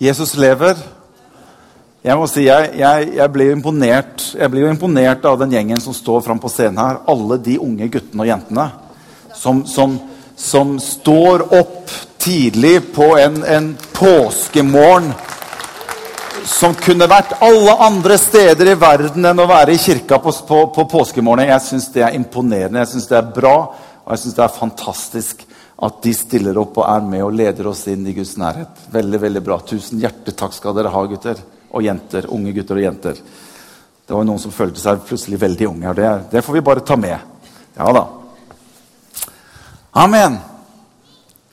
Jesus lever. Jeg må si, jeg, jeg, jeg blir imponert Jeg blir jo imponert av den gjengen som står fram på scenen her. Alle de unge guttene og jentene som, som, som står opp tidlig på en, en påskemorgen som kunne vært alle andre steder i verden enn å være i kirka på, på, på påskemorgen. Jeg syns det er imponerende, jeg syns det er bra og jeg synes det er fantastisk at de stiller opp og er med og leder oss inn i Guds nærhet. Veldig, veldig bra. Tusen hjertetakk skal dere ha, gutter og jenter. Unge gutter og jenter. Det var noen som følte seg plutselig veldig unge. Det, det får vi bare ta med. Ja da. Amen.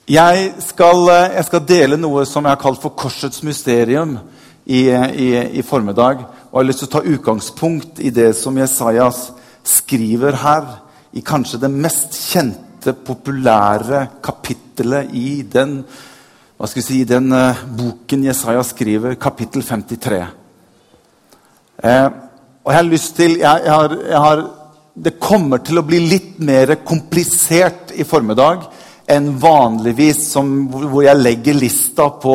Jeg skal, jeg skal, dele noe som jeg har kalt for Korsets mysterium i, i, i, formiddag. Og jeg har lyst til å ta utgangspunkt i det som Jesajas skriver her. I kanskje det mest kjente, populære kapittelet i den si, den uh, boken Jesaja skriver, kapittel 53. Eh, og jeg har lyst til jeg, jeg har, jeg har, Det kommer til å bli litt mer komplisert i formiddag enn vanligvis, som, hvor jeg legger lista på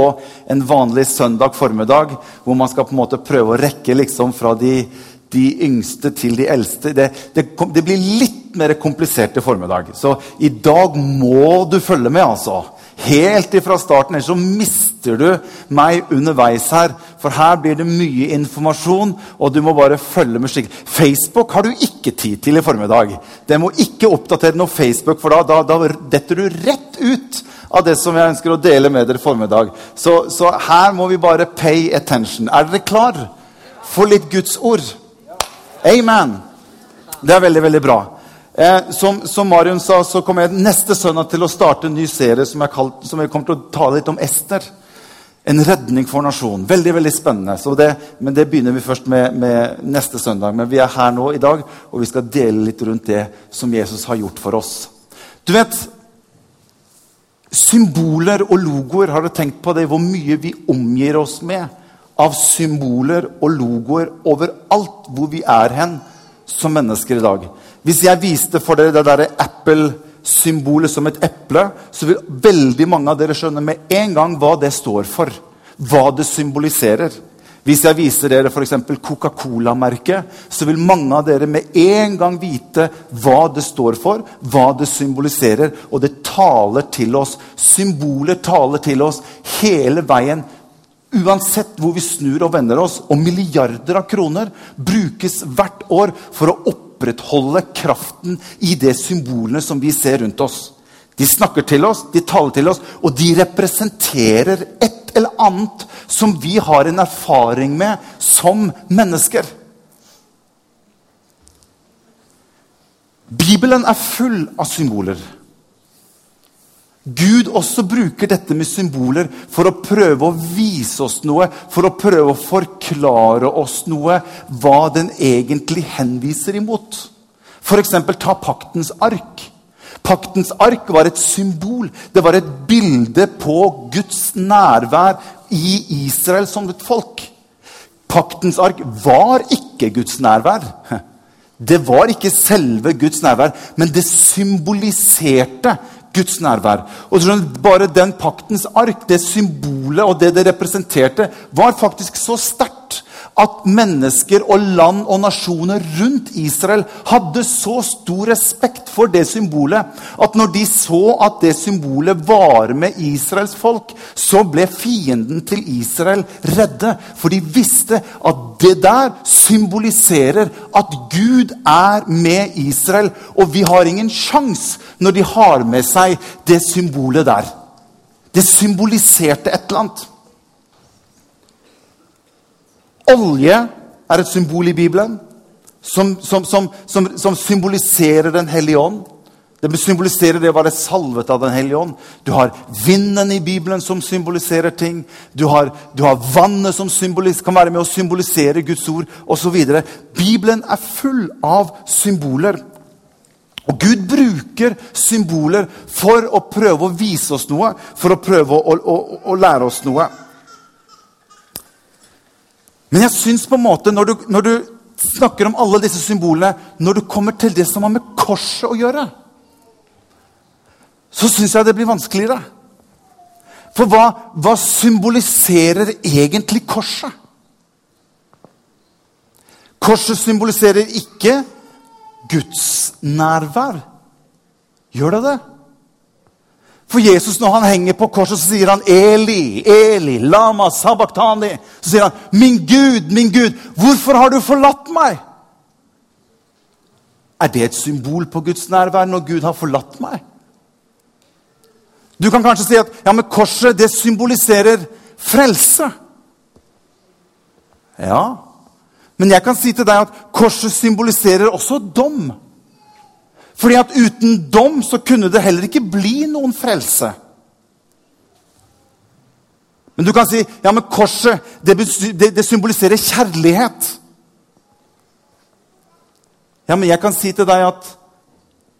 en vanlig søndag formiddag, hvor man skal på en måte prøve å rekke liksom fra de, de yngste til de eldste. Det, det, det blir litt mer komplisert i formiddag. Så i dag må du følge med, altså helt ifra starten, ellers så mister du meg underveis her. For her blir det mye informasjon, og du må bare følge med skikkelig. Facebook har du ikke tid til i formiddag. Det må ikke oppdatere noe Facebook, for da, da, da, detter du rett ut av det som jeg ønsker å dele med dere i formiddag. Så, så her må vi bare pay attention. Er dere klar for litt Guds ord? Amen. Det er veldig, veldig bra. Eh, som, som, Marion sa, så kommer jeg neste søndag til å starte en ny serie som, kalt, som jeg kommer til å tale litt om Ester. En redning for nasjonen. Veldig veldig spennende. Det, men det begynner vi først med, med, neste søndag. Men vi er her nå i dag, og vi skal dele litt rundt det som Jesus har gjort for oss. Du vet, Symboler og logoer, har du tenkt på det? Hvor mye vi omgir oss med av symboler og logoer overalt hvor vi er hen som mennesker i dag. Hvis jeg viste for dere det der Apple-symbolet som et eple, så vil veldig mange av dere skjønne med en gang hva det står for. Hva det symboliserer. Hvis jeg viser dere f.eks. Coca-Cola-merket, så vil mange av dere med en gang vite hva det står for, hva det symboliserer. Og det taler til oss. Symboler taler til oss hele veien. Uansett hvor vi snur og vender oss. Og milliarder av kroner brukes hvert år for å opprettholde kraften i de symbolene som vi ser rundt oss. De snakker til oss, de taler til oss, og de representerer et eller annet som vi har en erfaring med som mennesker. Bibelen er full av symboler. Gud også bruker dette med symboler for å prøve å vise oss noe, for å prøve å forklare oss noe, hva den egentlig henviser imot. F.eks. ta paktens ark. Paktens ark var et symbol. Det var et bilde på Guds nærvær i Israel som et folk. Paktens ark var ikke Guds nærvær. Det var ikke selve Guds nærvær, men det symboliserte Guds nærvær. Og Bare den paktens ark, det symbolet og det det representerte, var faktisk så sterkt at mennesker og land og nasjoner rundt Israel hadde så stor respekt for det symbolet at når de så at det symbolet var med Israels folk, så ble fienden til Israel redde. For de visste at det der symboliserer at Gud er med Israel. Og vi har ingen sjans når de har med seg det symbolet der. Det symboliserte et eller annet. Olje er et symbol i Bibelen som, som, som, som symboliserer Den hellige ånd. Det symboliserer det å være salvet av Den hellige ånd. Du har vinden i Bibelen som symboliserer ting. Du har, du har vannet som kan være med å symbolisere Guds ord osv. Bibelen er full av symboler. Og Gud bruker symboler for å prøve å vise oss noe, for å prøve å, å, å lære oss noe. Men jeg syns på en måte, når du, når du, snakker om alle disse symbolene, når du kommer til det som har med korset å gjøre, så syns jeg det blir vanskeligere. For hva, hva symboliserer egentlig korset? Korset symboliserer ikke Guds nærvær. Gjør det det? For Jesus, når han henger på korset, så sier han 'Eli, Eli, lama sabachthani'. Så sier han, 'Min Gud, min Gud, hvorfor har du forlatt meg?' Er det et symbol på Guds nærvær når Gud har forlatt meg? Du kan kanskje si at ja, men korset det symboliserer frelse. Ja, men jeg kan si til deg at korset symboliserer også dom. Fordi at uten dom så kunne det heller ikke bli noen frelse. Men du kan si ja, men korset det, det, det symboliserer kjærlighet. Ja, men jeg kan si til deg at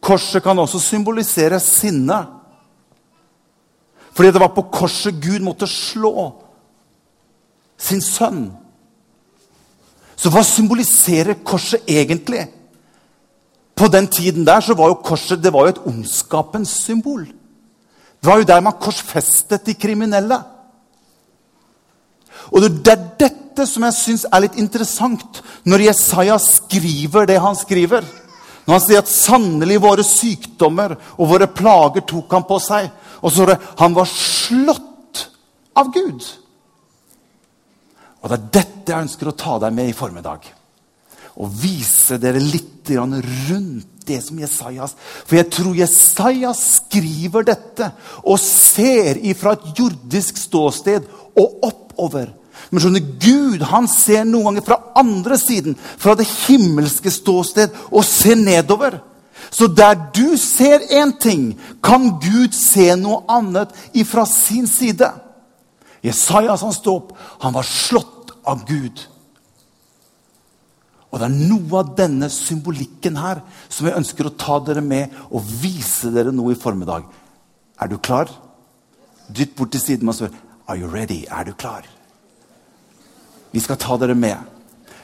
korset kan også symbolisere sinne. Fordi det var på korset Gud måtte slå sin sønn. Så hva symboliserer korset egentlig? På den tiden der så var jo korset det var jo et ondskapens symbol. Det var jo der man korsfestet de kriminelle. Og Det er dette som jeg syns er litt interessant når Jesaja skriver det han skriver. Når han sier at 'sannelig våre sykdommer og våre plager tok han på seg'. Og så står det 'han var slått av Gud'. Og Det er dette jeg ønsker å ta deg med i formiddag. Og vise dere litt rundt det som Jesajas For jeg tror Jesaja skriver dette og ser ifra et jordisk ståsted og oppover men skjønner, Gud han ser noen ganger fra andre siden, fra det himmelske ståsted, og ser nedover. Så der du ser én ting, kan Gud se noe annet ifra sin side. Jesajas han sto opp, han var slått av Gud. Og Det er noe av denne symbolikken her som jeg ønsker å ta dere med og vise dere noe i formiddag. Er du klar? Dytt bort til siden og spør Are you ready? Er du klar? Vi skal ta dere med.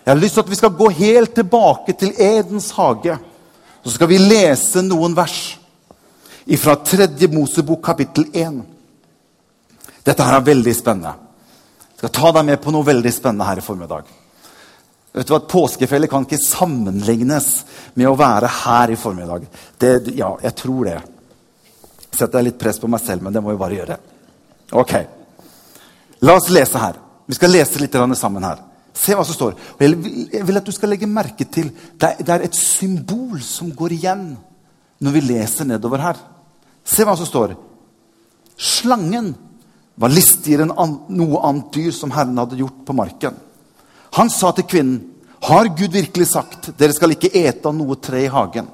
Jeg har lyst til at vi skal gå helt tilbake til Edens hage. Så skal vi lese noen vers fra tredje Mosebok, kapittel 1. Dette her er veldig spennende. Jeg skal ta deg med på noe veldig spennende her i formiddag. Vet du hva, Påskefjellet kan ikke sammenlignes med å være her i formiddag. Det, ja, jeg tror det. Setter jeg litt press på meg selv, men det må vi bare gjøre. Ok. La oss lese her. Vi skal lese litt sammen her. Se hva som står. Jeg vil at du skal legge merke til det er et symbol som går igjen når vi leser nedover her. Se hva som står. Slangen var listigere enn noe annet dyr som Herren hadde gjort på marken. Han sa til kvinnen, 'Har Gud virkelig sagt:" 'Dere skal ikke ete av noe tre i hagen.'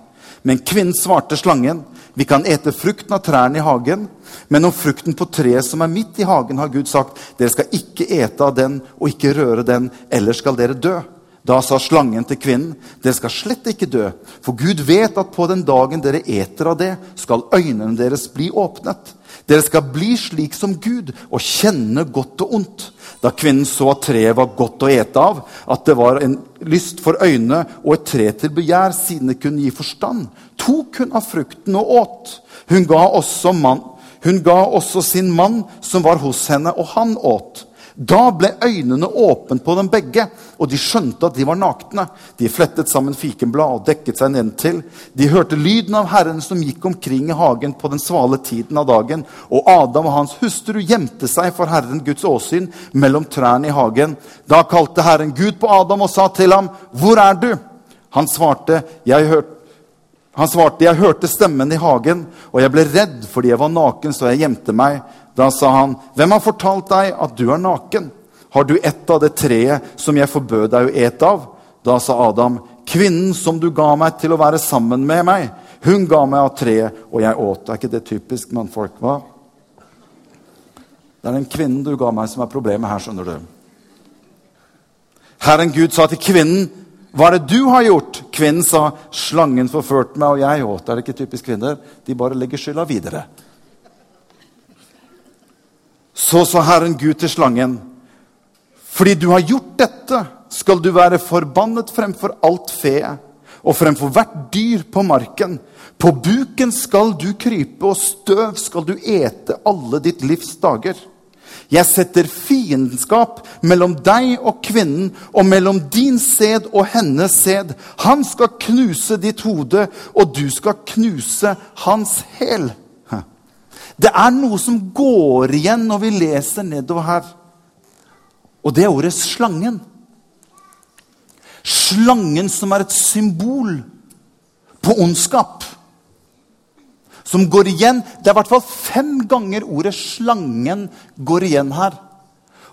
Men kvinnen svarte slangen, 'Vi kan ete frukten av trærne i hagen.' Men om frukten på treet som er midt i hagen, har Gud sagt, dere skal ikke ete av den og ikke røre den, ellers skal dere dø. Da sa slangen til kvinnen, dere skal slett ikke dø, for Gud vet at på den dagen dere eter av det, skal øynene deres bli åpnet. Dere skal bli slik som Gud og kjenne godt og ondt. Da kvinnen så at treet var godt å ete av, at det var en lyst for øynene og et tre til begjær, siden det kunne gi forstand, tok hun av frukten og åt. Hun ga også mann, hun ga også sin mann som var hos henne, og han åt. Da ble øynene åpne på dem begge, og de skjønte at de var nakne. De flettet sammen fikenblad og dekket seg nedentil. De hørte lyden av Herren som gikk omkring i hagen på den svale tiden av dagen. Og Adam og hans hustru gjemte seg for Herren Guds åsyn mellom trærne i hagen. Da kalte Herren Gud på Adam og sa til ham, 'Hvor er du?' Han svarte, 'Jeg hørte han svarte, 'Jeg hørte stemmen i hagen, og jeg ble redd fordi jeg var naken, så jeg gjemte meg.' Da sa han, 'Hvem har fortalt deg at du er naken?' 'Har du ett av det treet som jeg forbød deg å ete av?' Da sa Adam, 'Kvinnen som du ga meg til å være sammen med meg, hun ga meg av treet, og jeg åt.' Er ikke det typisk mannfolk? hva? Det er den kvinnen du ga meg, som er problemet her, skjønner du. Herren Gud sa til kvinnen, hva er det du har gjort? Kvinnen sa, 'Slangen forførte meg, og jeg åt.' Er det ikke typisk kvinner? De bare legger skylda videre. Så sa Herren Gud til slangen, 'Fordi du har gjort dette, skal du være forbannet fremfor alt fe og fremfor hvert dyr på marken. På buken skal du krype, og støv skal du ete alle ditt livs dager. Jeg setter fiendskap mellom deg og kvinnen, og mellom din sæd og hennes sæd. Han skal knuse ditt hode, og du skal knuse hans hæl. Det er noe som går igjen når vi leser nedover her. Og det er ordet slangen. Slangen som er et symbol på ondskap. Som går igjen. Det er i hvert fall fem ganger ordet 'slangen' går igjen her.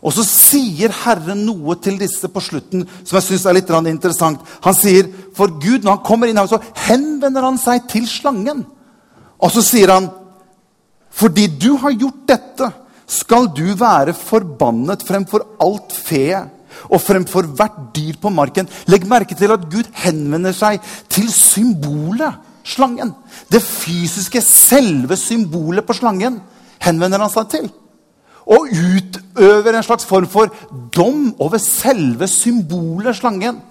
Og så sier Herren noe til disse på slutten som jeg synes er litt interessant. Han sier, For Gud, når han kommer inn her, så henvender han seg til slangen. Og så sier han, fordi du har gjort dette, skal du være forbannet fremfor alt fe og fremfor hvert dyr på marken. Legg merke til at Gud henvender seg til symbolet slangen. Det fysiske, selve symbolet på slangen henvender han seg til. Og utøver en slags form for dom over selve symbolet slangen.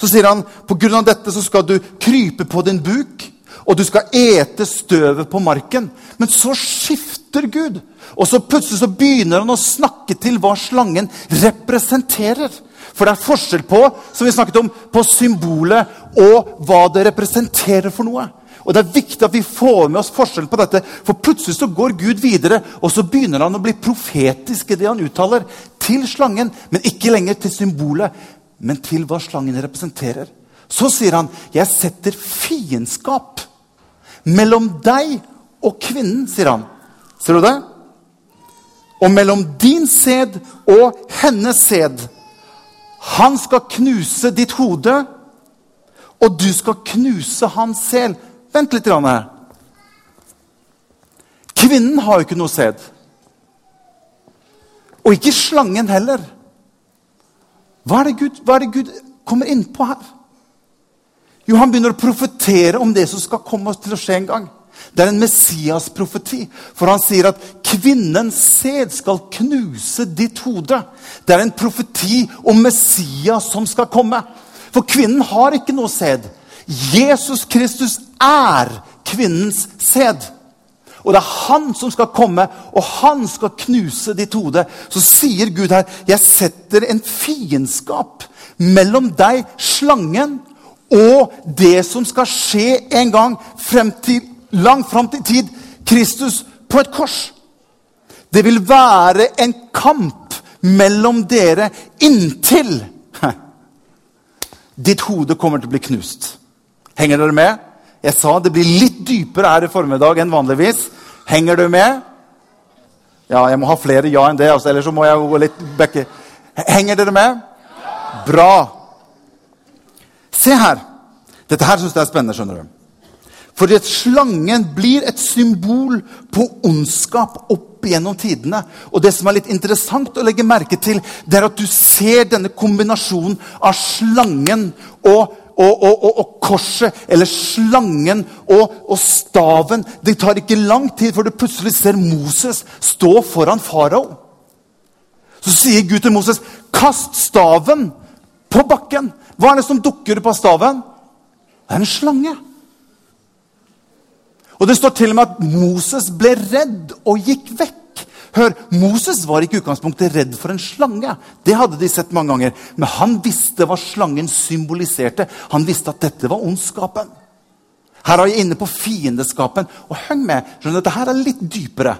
Så sier han på grunn av dette så skal du krype på din buk, og du skal ete støvet på marken. Men så skifter Gud. Og så plutselig så begynner han å snakke til hva slangen representerer. For det er forskjell på som vi snakket om, på symbolet og hva det representerer for noe. Og Det er viktig at vi får med oss forskjell på dette. For plutselig så går Gud videre, og så begynner han å bli profetisk i det han uttaler. Til slangen, men ikke lenger til symbolet, men til hva slangen representerer. Så sier han, 'Jeg setter fiendskap mellom deg og kvinnen', sier han. Ser du det? Og mellom din sæd og hennes sæd. Han skal knuse ditt hode, og du skal knuse hans sel. Vent litt. Her. Kvinnen har jo ikke noe sæd. Og ikke slangen heller. Hva er, Gud, hva er det Gud kommer inn på her? Jo, Han begynner å profetere om det som skal komme til å skje en gang. Det er en Messias-profeti. For han sier at kvinnens sæd skal knuse ditt hode. Det er en profeti om Messias som skal komme. For kvinnen har ikke noe sæd. Jesus Kristus er kvinnens sæd. Og det er han som skal komme, og han skal knuse ditt hode. Så sier Gud her, 'Jeg setter en fiendskap mellom deg, slangen, og det som skal skje en gang frem til langt fram til tid Kristus på et kors. Det vil være en kamp mellom dere inntil ditt hode kommer til å bli knust. Henger dere med? Jeg sa det blir litt dypere her i formiddag enn vanligvis. Henger du med? Ja, jeg må ha flere ja enn det, altså, ellers må jeg gå litt bekke. Henger dere med? Bra. Se her. Dette her syns jeg er spennende. skjønner du. For at slangen blir et symbol på ondskap opp gjennom tidene. Og det som er litt interessant å legge merke til, det er at du ser denne kombinasjonen av slangen og, og, og, og korset, eller slangen og, staven. Det tar ikke lang tid før du plutselig ser Moses stå foran farao. Så sier Gud til Moses, 'Kast staven på bakken.' Hva er det som dukker opp av staven? Det er en slange. Og Det står til og med at Moses ble redd og gikk vekk. Hør, Moses var ikke i utgangspunktet redd for en slange. Det hadde de sett mange ganger. Men han visste hva slangen symboliserte. Han visste at dette var ondskapen. Her er jeg inne på fiendeskapen. Og heng med, skjønner dette her er litt dypere.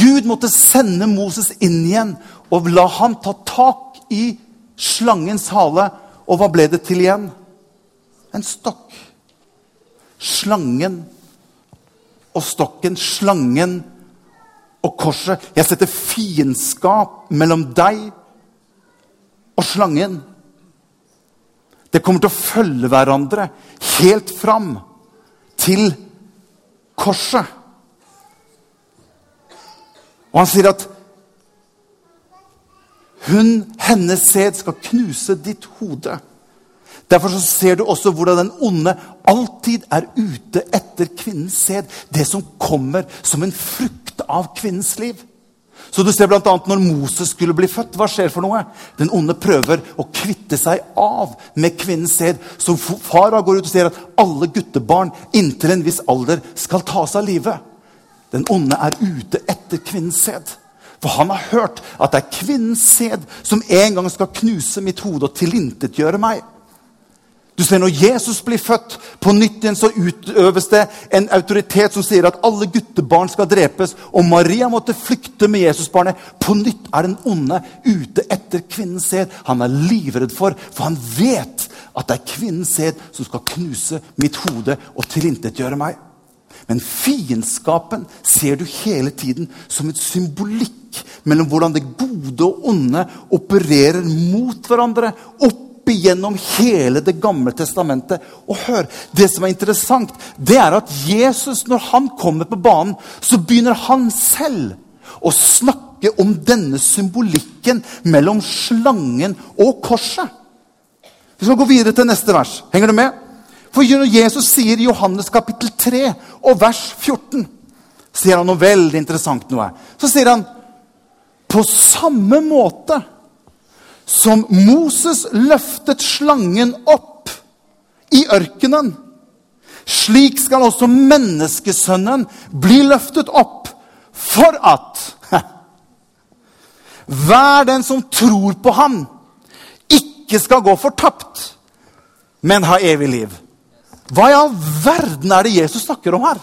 Gud måtte sende Moses inn igjen og la ham ta tak i slangens hale. Og hva ble det til igjen? En stokk slangen og stokken, slangen og korset. Jeg setter fiendskap mellom deg og slangen. Det kommer til å følge hverandre helt fram til korset. Og han sier at hun, hennes sæd, skal knuse ditt hode. Derfor så ser du også hvordan den onde alltid er ute etter kvinnens sæd. Det som kommer som en frukt av kvinnens liv. Så du ser annet Når Moses skulle bli født, hva skjer for noe? Den onde prøver å kvitte seg av med kvinnens sæd. Så fara går ut og sier at alle guttebarn inntil en viss alder skal tas av live. Den onde er ute etter kvinnens sæd. For han har hørt at det er kvinnens sæd som en gang skal knuse mitt hode og tilintetgjøre meg. Du ser Når Jesus blir født, på nytt igjen så utøves det en autoritet som sier at alle guttebarn skal drepes. Og Maria måtte flykte med Jesusbarnet. På nytt er den onde ute etter kvinnens sæd. Han er livredd for, for han vet at det er kvinnens sæd som skal knuse mitt hode og tilintetgjøre meg. Men fiendskapen ser du hele tiden som et symbolikk mellom hvordan det gode og onde opererer mot hverandre. opp igjennom hele Det gamle testamentet. Og hør, Det som er interessant, det er at Jesus, når han kommer på banen, så begynner han selv å snakke om denne symbolikken mellom slangen og korset. Vi skal gå videre til neste vers. Henger du med? For Jesus sier i Johannes kapittel 3 og vers 14 sier han noe veldig interessant. noe. Så sier han på samme måte som Moses løftet slangen opp i ørkenen. Slik skal også menneskesønnen bli løftet opp for at hver den som tror på ham, ikke skal gå fortapt, men ha evig liv. Hva i all verden er det Jesus snakker om her?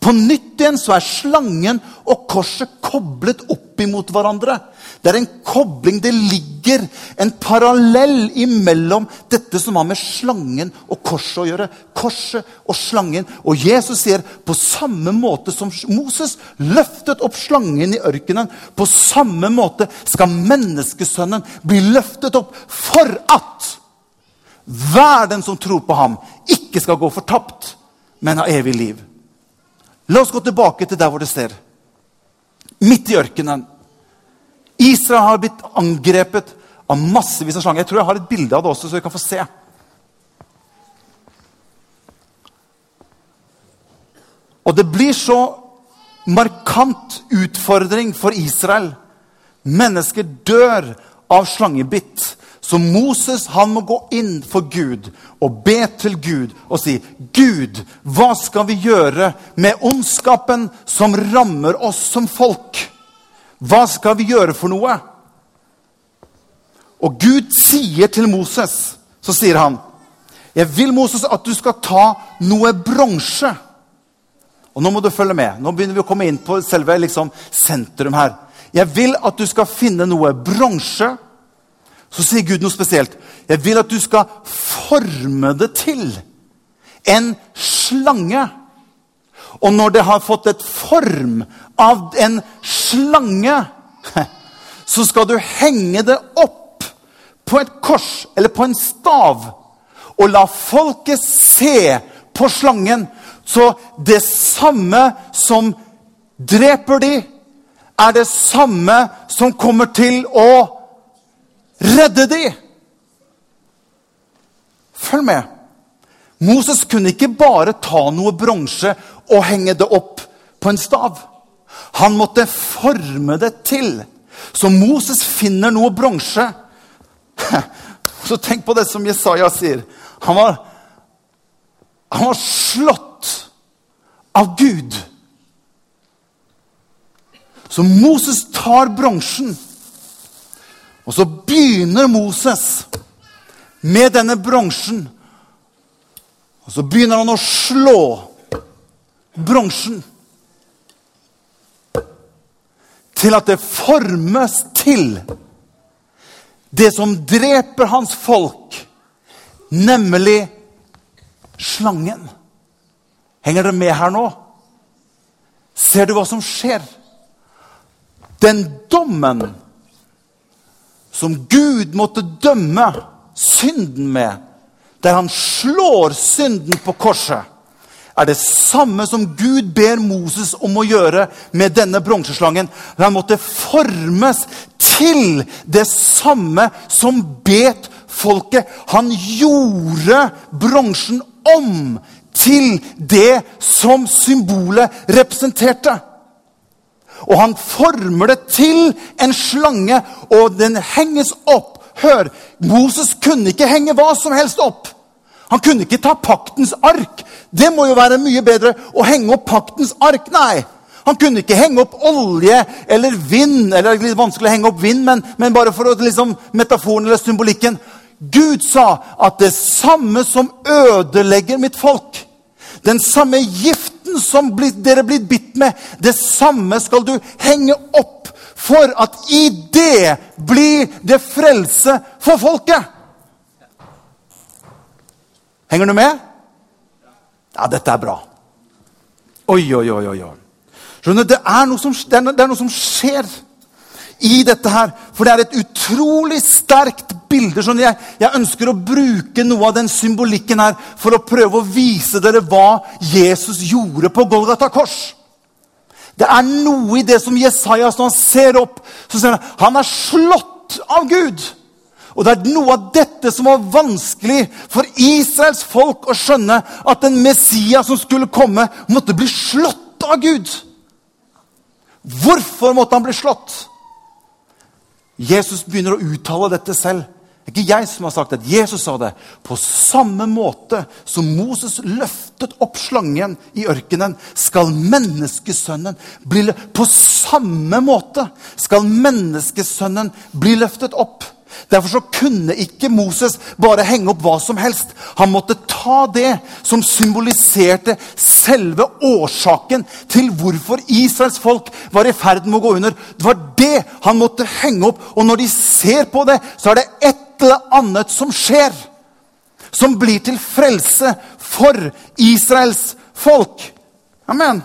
På nytt igjen så er slangen og korset koblet opp imot hverandre. Det er en kobling. Det ligger en parallell imellom dette som har med slangen og korset å gjøre. Korset og slangen. Og Jesus sier på samme måte som Moses løftet opp slangen i ørkenen, på samme måte skal menneskesønnen bli løftet opp for at hver den som tror på ham, ikke skal gå fortapt, men ha evig liv. La oss gå tilbake til der hvor det står. Midt i ørkenen. Israel har blitt angrepet av massevis av slanger. Jeg tror jeg har et bilde av det også, så vi kan få se. Og det blir så markant utfordring for Israel. Mennesker dør av slangebitt. Så Moses han må gå inn for Gud og be til Gud og si, 'Gud, hva skal vi gjøre med ondskapen som rammer oss som folk?' Hva skal vi gjøre for noe? Og Gud sier til Moses, så sier han, 'Jeg vil, Moses, at du skal ta noe bronse.' Og Nå må du følge med. Nå begynner vi å komme inn på selve liksom, sentrum her. Jeg vil at du skal finne noe bronse så sier Gud noe spesielt. 'Jeg vil at du skal forme det til en slange.' Og når det har fått et form av en slange, så skal du henge det opp på et kors eller på en stav og la folket se på slangen. Så det samme som dreper de, er det samme som kommer til å redde de! Følg med. Moses kunne ikke bare ta noe bronse og henge det opp på en stav. Han måtte forme det til. Så Moses finner noe bronse. Så tenk på det som Jesaja sier. Han var, han var slått av Gud. Så Moses tar bronsen og så begynner Moses med denne bronsen. Og så begynner han å slå bronsen til at det formes til det som dreper hans folk, nemlig slangen. Henger dere med her nå? Ser du hva som skjer? Den dommen som Gud måtte dømme synden med, der han slår synden på korset, er det samme som Gud ber Moses om å gjøre med denne bronseslangen. Han måtte formes til det samme som bet folket. Han gjorde bronsen om til det som symbolet representerte. Og han former det til en slange, og den henges opp. Hør, Moses kunne ikke henge hva som helst opp. Han kunne ikke ta paktens ark. Det må jo være mye bedre å henge opp paktens ark. Nei. Han kunne ikke henge opp olje eller vind. eller er litt vanskelig å henge opp vind, men, men bare for å, liksom, metaforen eller symbolikken. Gud sa at det samme som ødelegger mitt folk, den samme giften som dere blir bitt med, det samme skal du henge opp for at i det blir det frelse for folket. Henger du med? Ja, dette er bra. Oi, oi, oi. oi. Skjønner, det er, som, er, det er noe som skjer i dette her. For det er et utrolig sterkt bilde. Jeg, jeg, ønsker å bruke noe av den symbolikken her for å prøve å vise dere hva Jesus gjorde på Golgata kors. Det er noe i det som Jesajas, når han ser opp, så ser han han er slått av Gud. Og det er noe av dette som var vanskelig for Israels folk å skjønne. At den Messias som skulle komme, måtte bli slått av Gud. Hvorfor måtte han bli slått? Jesus begynner å uttale dette selv. Det er ikke jeg som har sagt det. Jesus sa det. På samme måte som Moses løftet opp slangen i ørkenen, skal menneskesønnen bli løftet På samme måte skal menneskesønnen bli løftet opp. Derfor så kunne ikke Moses bare henge opp hva som helst. Han måtte ta det som symboliserte selve årsaken til hvorfor Israels folk var i ferd med å gå under. Det var det han måtte henge opp. Og når de ser på det, så er det eller annet som skjer. Som blir til frelse for Israels folk. Amen.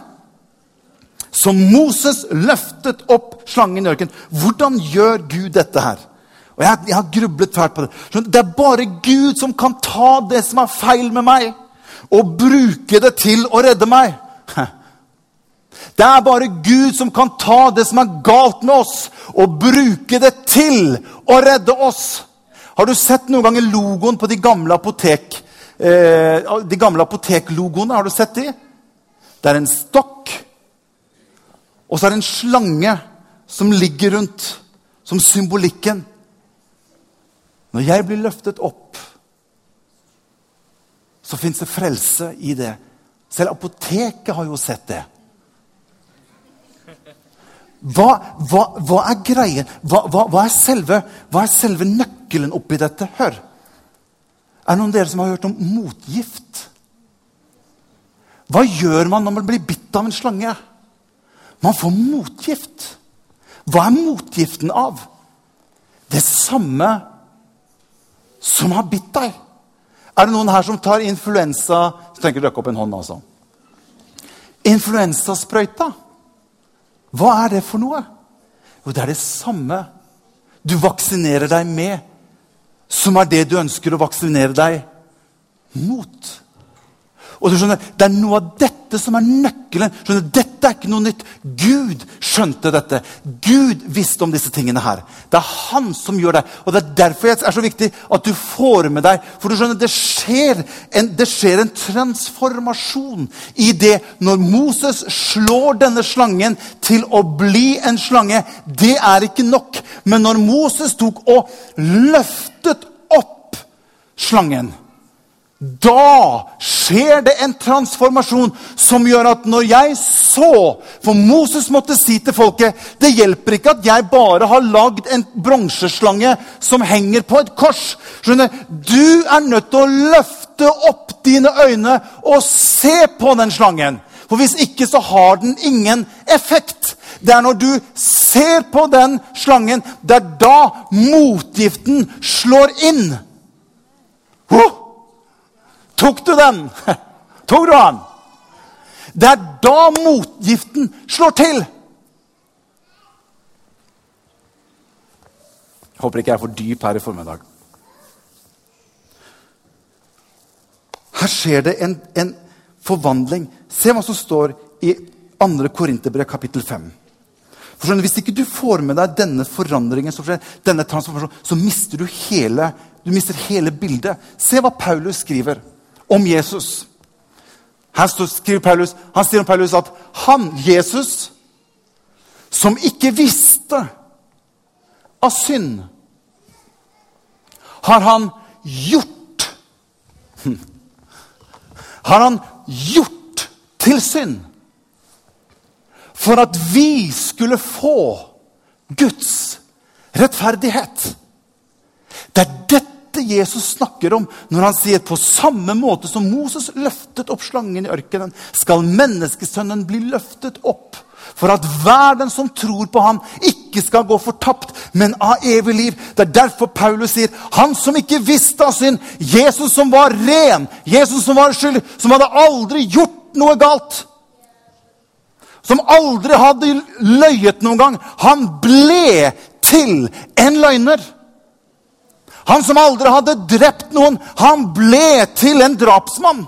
Så Moses løftet opp slangen i ørkenen. Hvordan gjør Gud dette her? Og jeg, jeg har grublet fælt på det. Det er bare Gud som kan ta det som er feil med meg, og bruke det til å redde meg. Det er bare Gud som kan ta det som er galt med oss, og bruke det til å redde oss. Har du sett noen ganger logoen på de gamle apotek? Eh, de gamle apoteklogoene, har du sett de? Det er en stokk, og så er det en slange som ligger rundt, som symbolikken. Når jeg blir løftet opp, så fins det frelse i det. Selv apoteket har jo sett det. Hva, hva, hva er greien? Hva, hva, er selve, hva er selve nøkkelen oppi dette? Hør. Er det noen av dere som har hørt om motgift? Hva gjør man når man blir bitt av en slange? Man får motgift. Hva er motgiften av? Det samme som har bitt deg. Er det noen her som tar influensa Så tenker dere opp en hånd, altså. Influensasprøyta. Hva er det for noe? Jo, det er det samme du vaksinerer deg med, som er det du ønsker å vaksinere deg mot. Og du skjønner, Det er noe av dette som er nøkkelen. Skjønner, dette er ikke noe nytt. Gud skjønte dette. Gud visste om disse tingene her. Det er han som gjør det. Og Det er derfor det er så viktig at du får med deg For du skjønner, det skjer en, det skjer en transformasjon i det når Moses slår denne slangen til å bli en slange. Det er ikke nok. Men når Moses tok og løftet opp slangen da skjer det en transformasjon som gjør at når jeg så For Moses måtte si til folket det hjelper ikke at jeg bare har lagd en bronseslange som henger på et kors. Skjønner, Du er nødt til å løfte opp dine øyne og se på den slangen. For hvis ikke så har den ingen effekt. Det er når du ser på den slangen, det er da motgiften slår inn. Oh! Tok du den? Tok du den? Det er da motgiften slår til. Jeg håper ikke jeg er for dyp her i formiddag. Her skjer det en, en forvandling. Se hva som står i 2. Korinterbrev kapittel 5. For Hvis ikke du får med deg denne forandringen, denne transformasjonen, så mister du hele, du mister hele bildet. Se hva Paulus skriver om Jesus. Her skriver Paulus, han sier om Paulus at han, Jesus, som ikke visste av synd, har han gjort Har han gjort til synd for at vi skulle få Guds rettferdighet. Det er dette Jesus snakker om når han sier på samme måte som Moses løftet opp slangen i ørkenen, skal menneskesønnen bli løftet opp for at hver den som tror på ham, ikke skal gå fortapt, men av evig liv. Det er derfor Paulus sier han som ikke visste av synd, Jesus som var ren, Jesus som var skyldig, som hadde aldri gjort noe galt som aldri hadde løyet noen gang, han ble til en løgner. Han som aldri hadde drept noen, han ble til en drapsmann.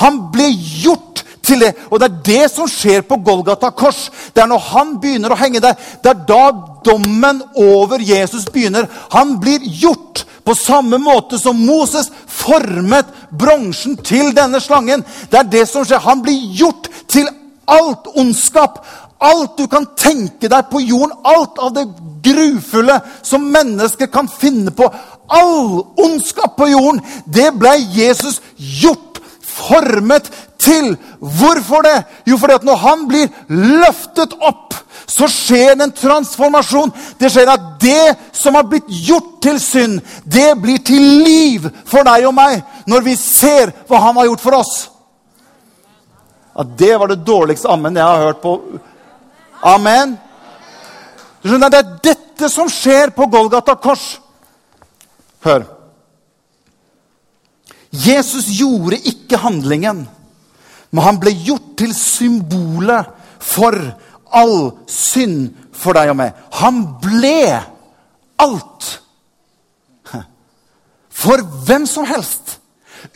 Han ble gjort til det. Og det er det som skjer på Golgata kors. Det er når han begynner å henge der, det er da dommen over Jesus begynner. Han blir gjort på samme måte som Moses formet bronsen til denne slangen. Det er det som skjer. Han blir gjort til alt ondskap, alt du kan tenke deg på jorden, alt av det grufulle som mennesker kan finne på, all ondskap på jorden, det ble Jesus gjort, formet til. Hvorfor det? Jo, fordi at når han blir løftet opp, så skjer det en transformasjon. Det skjer at det som har blitt gjort til synd, det blir til liv for deg og meg når vi ser hva han har gjort for oss at det var det dårligste ammen jeg har hørt på. Amen. Du skjønner, Det er dette som skjer på Golgata kors. Hør. Jesus gjorde ikke handlingen, men han ble gjort til symbolet for all synd for deg og meg. Han ble alt. For hvem som helst.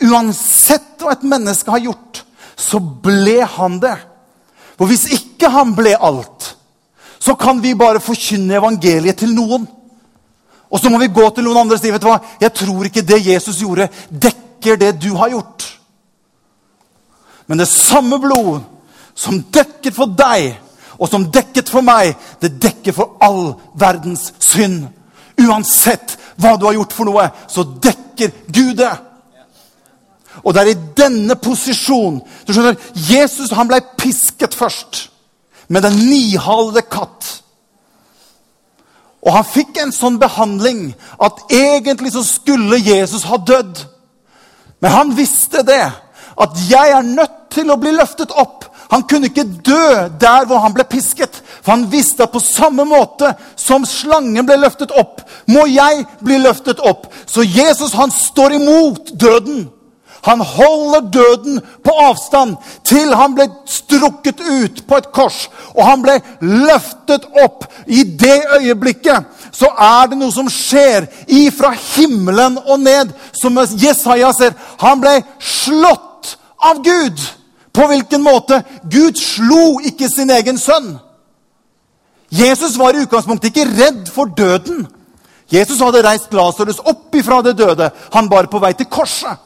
Uansett hva et menneske har gjort så ble han det. For hvis ikke han ble alt, så kan vi bare forkynne evangeliet til noen. Og så må vi gå til noen andre og si vet du hva, jeg tror ikke det Jesus gjorde, dekker det du har gjort. Men det samme blod som dekket for deg, og som dekket for meg, det dekker for all verdens synd. Uansett hva du har gjort for noe, så dekker Gud det. Og det er i denne posisjonen du skjønner, Jesus han ble pisket først med den nihalede katt. Og han fikk en sånn behandling at egentlig så skulle Jesus ha dødd. Men han visste det, at jeg er nødt til å bli løftet opp. Han kunne ikke dø der hvor han ble pisket. For han visste at på samme måte som slangen ble løftet opp, må jeg bli løftet opp. Så Jesus han står imot døden. Han holder døden på avstand til han ble strukket ut på et kors. Og han ble løftet opp. I det øyeblikket så er det noe som skjer ifra himmelen og ned. Som Jesaja ser. Han ble slått av Gud. På hvilken måte? Gud slo ikke sin egen sønn. Jesus var i utgangspunktet ikke redd for døden. Jesus hadde reist Lasarus opp ifra det døde. Han var på vei til korset.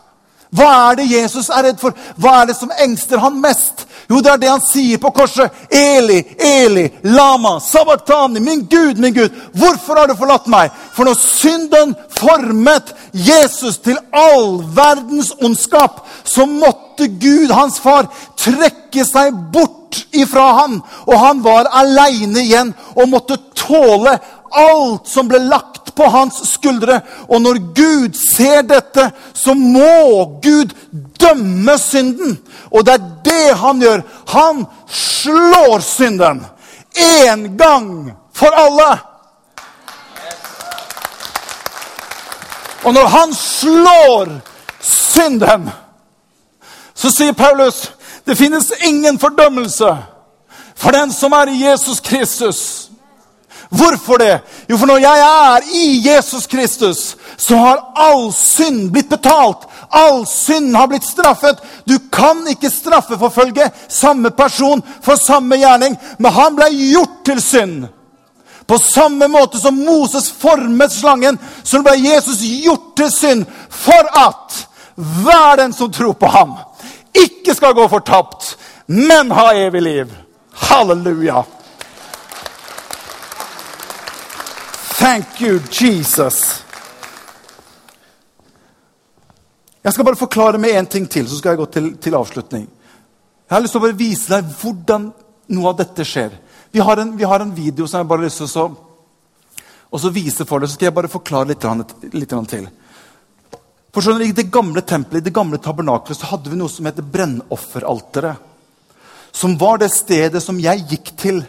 Hva er det Jesus er redd for? Hva er det som engster han mest? Jo, det er det han sier på korset. Eli, Eli, lama, sabachthani. Min Gud, min Gud, hvorfor har du forlatt meg? For når synden formet Jesus til all verdens ondskap, så måtte Gud, hans far, trekke seg bort ifra han. Og han var aleine igjen og måtte tåle alt som ble lagt på hans skuldre. Og når Gud ser dette, så må Gud dømme synden. Og det er det han gjør. Han slår synden. En gang for alle. Og når han slår synden, så sier Paulus det finnes ingen fordømmelse for den som er i Jesus Kristus. Hvorfor det? Jo, for når jeg er i Jesus Kristus, så har all synd blitt betalt. All synd har blitt straffet. Du kan ikke straffeforfølge samme person for samme gjerning, men han ble gjort til synd. På samme måte som Moses formet slangen, så ble Jesus gjort til synd for at hver den som tror på ham, ikke skal gå fortapt, men ha evig liv. Halleluja. Thank you, Jesus. Jeg skal bare forklare med én ting til, så skal jeg gå til, til, avslutning. Jeg har lyst til å bare vise deg hvordan noe av dette skjer. Vi har en, vi har en video som jeg bare har lyst til å og så vise for deg. Så skal jeg bare forklare litt, litt til. For skjønner, I det gamle tempelet, i det gamle tabernakelet så hadde vi noe som heter brennofferalteret. Som var det stedet som jeg gikk til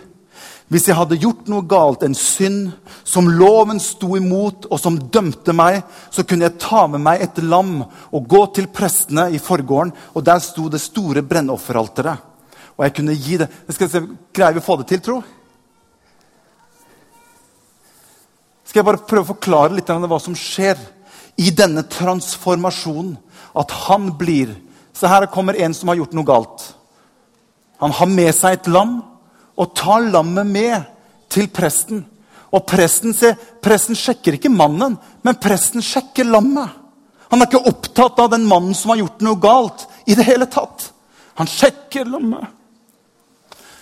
hvis jeg hadde gjort noe galt, en synd som loven sto imot, og som dømte meg, så kunne jeg ta med meg et lam og gå til prestene i forgården, og der sto det store brennofferalteret. Og jeg kunne gi det Skal se, Greier vi å få det til, tro? Skal jeg bare prøve å forklare litt av hva som skjer i denne transformasjonen? At han blir Så her kommer en som har gjort noe galt. Han har med seg et lam og tar lammet med til presten. Og presten, se, presten sjekker ikke mannen, men presten sjekker lammet. Han er ikke opptatt av den mannen som har gjort noe galt. i det hele tatt. Han sjekker lammet.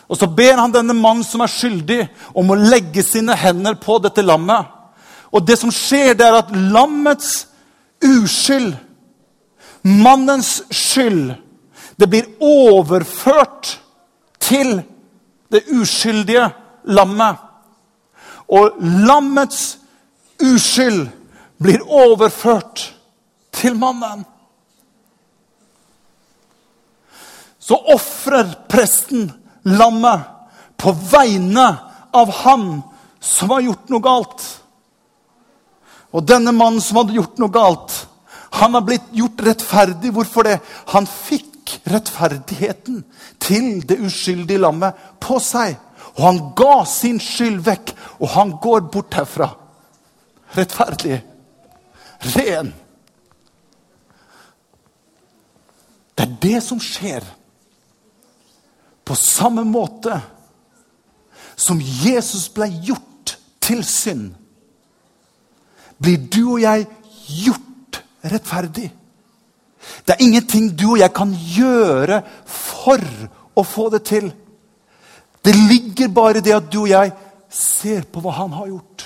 Og Så ber han denne mannen som er skyldig, om å legge sine hender på dette lammet. Og det som skjer, det er at lammets uskyld, mannens skyld, det blir overført til det uskyldige lammet. Og lammets uskyld blir overført til mannen. Så ofrer presten lammet på vegne av han som har gjort noe galt. Og denne mannen som hadde gjort noe galt, han har blitt gjort rettferdig. Hvorfor det? Han fikk rettferdigheten til det uskyldige lammet på seg. Og han ga sin skyld vekk, og han går bort herfra. Rettferdig. Ren. Det er det som skjer. På samme måte som Jesus ble gjort til synd, blir du og jeg gjort rettferdig. Det er ingenting du og jeg kan gjøre for å få det til. Det ligger bare i det at du og jeg ser på hva han har gjort,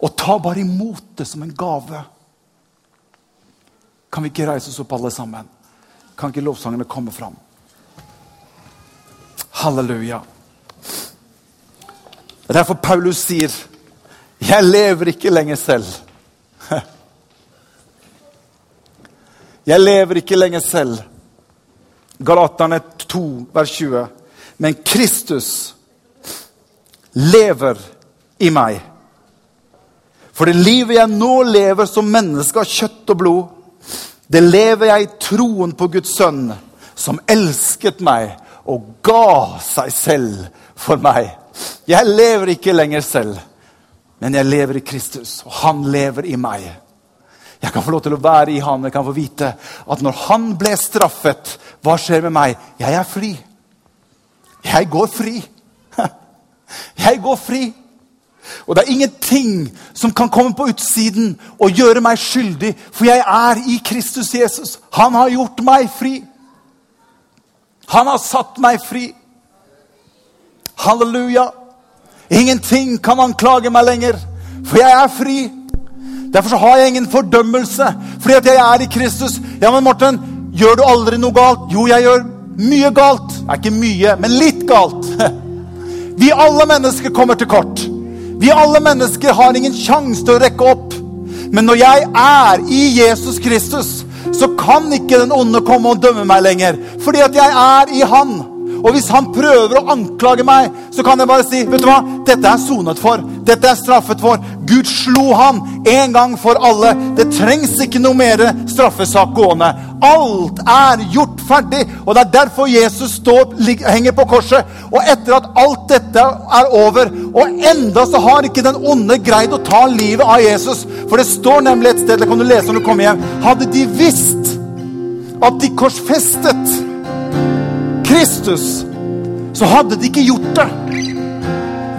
og tar bare imot det som en gave. Kan vi ikke reise oss opp, alle sammen? Kan ikke lovsangene komme fram? Halleluja. Det er derfor Paulus sier, 'Jeg lever ikke lenger selv'. Jeg lever ikke lenger selv. Galaterne 2, vers 20. Men Kristus lever i meg. For det livet jeg nå lever som menneske av kjøtt og blod, det lever jeg i troen på Guds sønn, som elsket meg og ga seg selv for meg. Jeg lever ikke lenger selv, men jeg lever i Kristus, og han lever i meg. Jeg kan få lov til å være i ham. Jeg kan få vite at når han ble straffet, hva skjer med meg? Jeg er fri. Jeg går fri. Jeg går fri. Og det er ingenting som kan komme på utsiden og gjøre meg skyldig, for jeg er i Kristus Jesus. Han har gjort meg fri. Han har satt meg fri. Halleluja. Ingenting kan anklage meg lenger, for jeg er fri. Derfor har jeg ingen fordømmelse, fordi at jeg er i Kristus. Ja, men Morten, gjør du aldri noe galt? Jo, jeg gjør mye galt. Det er ikke mye, men litt galt. Vi alle mennesker kommer til kort. Vi alle mennesker har ingen sjanse til å rekke opp. Men når jeg er i Jesus Kristus, så kan ikke den onde komme og dømme meg lenger. Fordi at jeg er i Han. Og hvis han prøver å anklage meg, så kan jeg bare si vet du hva? Dette er sonet for. Dette er straffet for. Gud slo han en gang for alle. Det trengs ikke noe mer straffesak gående. Alt er gjort ferdig. Og det er derfor Jesus står, henger på korset. Og etter at alt dette er over, og enda så har ikke den onde greid å ta livet av Jesus. For det står nemlig et sted, det kan du lese når du kommer hjem. Hadde de visst at de korsfestet Kristus, så hadde de ikke gjort det.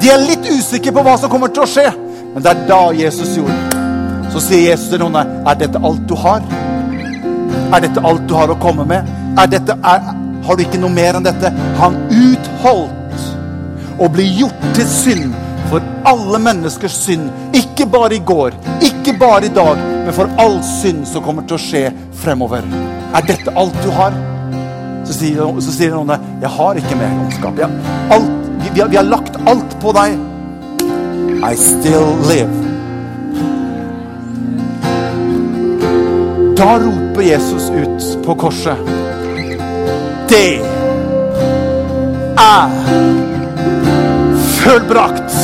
De er litt usikre på hva som kommer til å skje. Men det er da Jesus gjorde det. Så sier Jesus til noen Er dette alt du har? Er dette alt du har å komme med? Er dette, er, har du ikke noe mer enn dette? Han utholdt å bli gjort til synd for alle menneskers synd. Ikke bare i går, ikke bare i dag, men for all synd som kommer til å skje fremover. Er dette alt du har? Så sier, så sier noen det. Jeg har ikke mer ondskap. Vi, vi, vi har lagt alt på deg. I still live. Da roper Jesus ut på korset. Det er fullbrakt.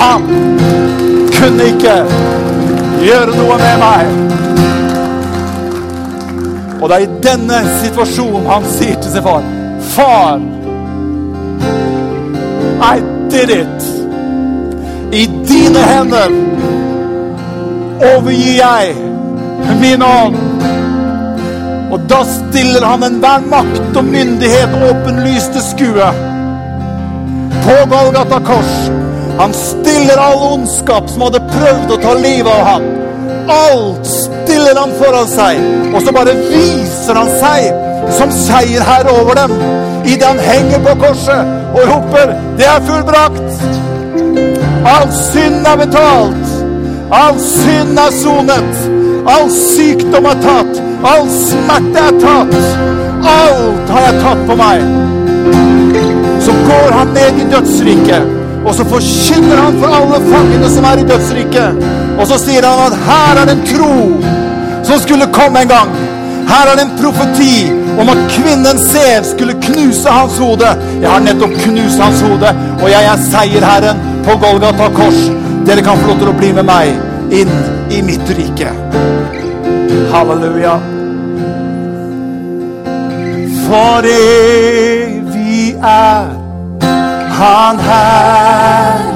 Han kunne ikke gjøre noe med meg. Og det er i denne situasjonen han sier til sin far Far, I did it. I dine hender overgir jeg min ånd. Og da stiller han enhver makt og myndighet åpenlyst til skue. På Golgata kors. Han stiller all ondskap som hadde prøvd å ta livet av ham. Alt stiller han foran seg, og så bare viser han seg som seierherre over dem idet han henger på korset og roper 'Det er fullbrakt'. All synd er betalt. All synd er sonet. All sykdom er tatt. All smerte er tatt. Alt har jeg tatt på meg. Så går han ned i dødsriket, og så forkynner han for alle fangene som er i dødsriket. Og så sier han at her er det en tro som skulle komme en gang. Her er det en profeti om at kvinnen Sev skulle knuse hans hode. Jeg har nettopp knust hans hode, og jeg er seierherren på Golgata kors. Dere kan få lov til å bli med meg inn i mitt rike. Halleluja. For evig er han her.